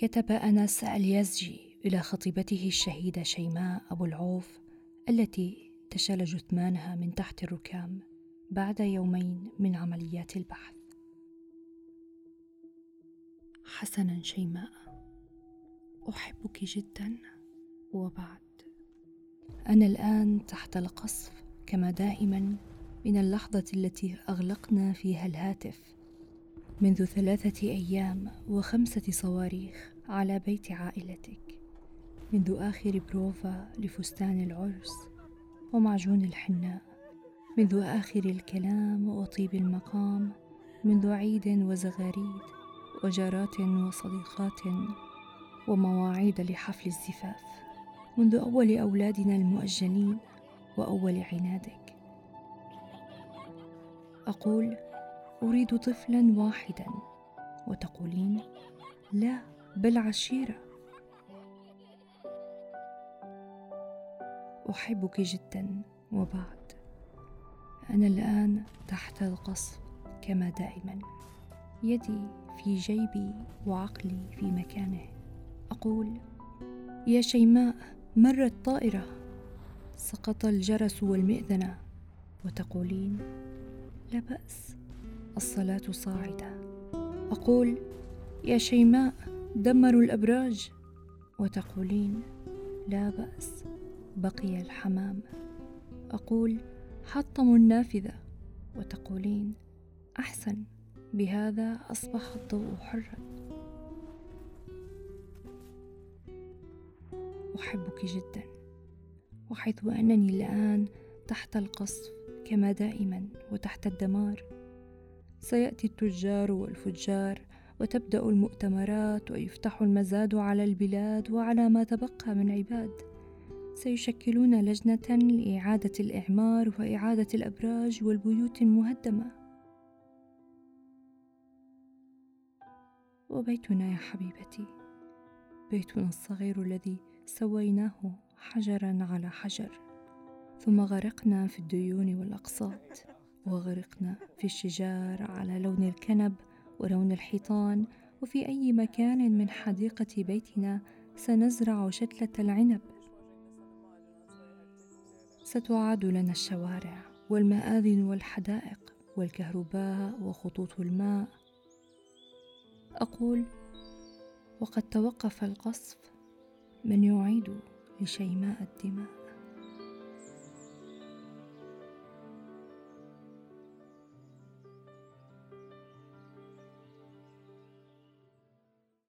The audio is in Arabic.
كتب أنس اليزجي إلى خطيبته الشهيدة شيماء أبو العوف التي تشل جثمانها من تحت الركام بعد يومين من عمليات البحث. حسنا شيماء أحبك جدا وبعد. أنا الآن تحت القصف كما دائما من اللحظة التي أغلقنا فيها الهاتف. منذ ثلاثة أيام وخمسة صواريخ على بيت عائلتك منذ آخر بروفا لفستان العرس ومعجون الحناء منذ آخر الكلام وطيب المقام منذ عيد وزغاريد وجارات وصديقات ومواعيد لحفل الزفاف منذ أول أولادنا المؤجلين وأول عنادك. أقول أريد طفلا واحدا. وتقولين لا بل عشيرة. أحبك جدا وبعد. أنا الآن تحت القصف كما دائما. يدي في جيبي وعقلي في مكانه. أقول يا شيماء مرت طائره سقط الجرس والمئذنة. وتقولين لا بأس. الصلاة صاعدة. أقول يا شيماء دمروا الأبراج. وتقولين لا بأس بقي الحمام. أقول حطموا النافذة. وتقولين أحسن بهذا أصبح الضوء حرا. أحبك جدا وحيث أنني الآن تحت القصف كما دائما وتحت الدمار. سيأتي التجار والفجار وتبدأ المؤتمرات ويفتح المزاد على البلاد وعلى ما تبقى من عباد. سيشكلون لجنة لإعادة الإعمار وإعادة الأبراج والبيوت المهدمة. وبيتنا يا حبيبتي بيتنا الصغير الذي سويناه حجرا على حجر ثم غرقنا في الديون والأقساط. وغرقنا في الشجار على لون الكنب ولون الحيطان وفي أي مكان من حديقة بيتنا سنزرع شتلة العنب. ستعاد لنا الشوارع والمآذن والحدائق والكهرباء وخطوط الماء. أقول وقد توقف القصف من يعيد لشيماء الدماء.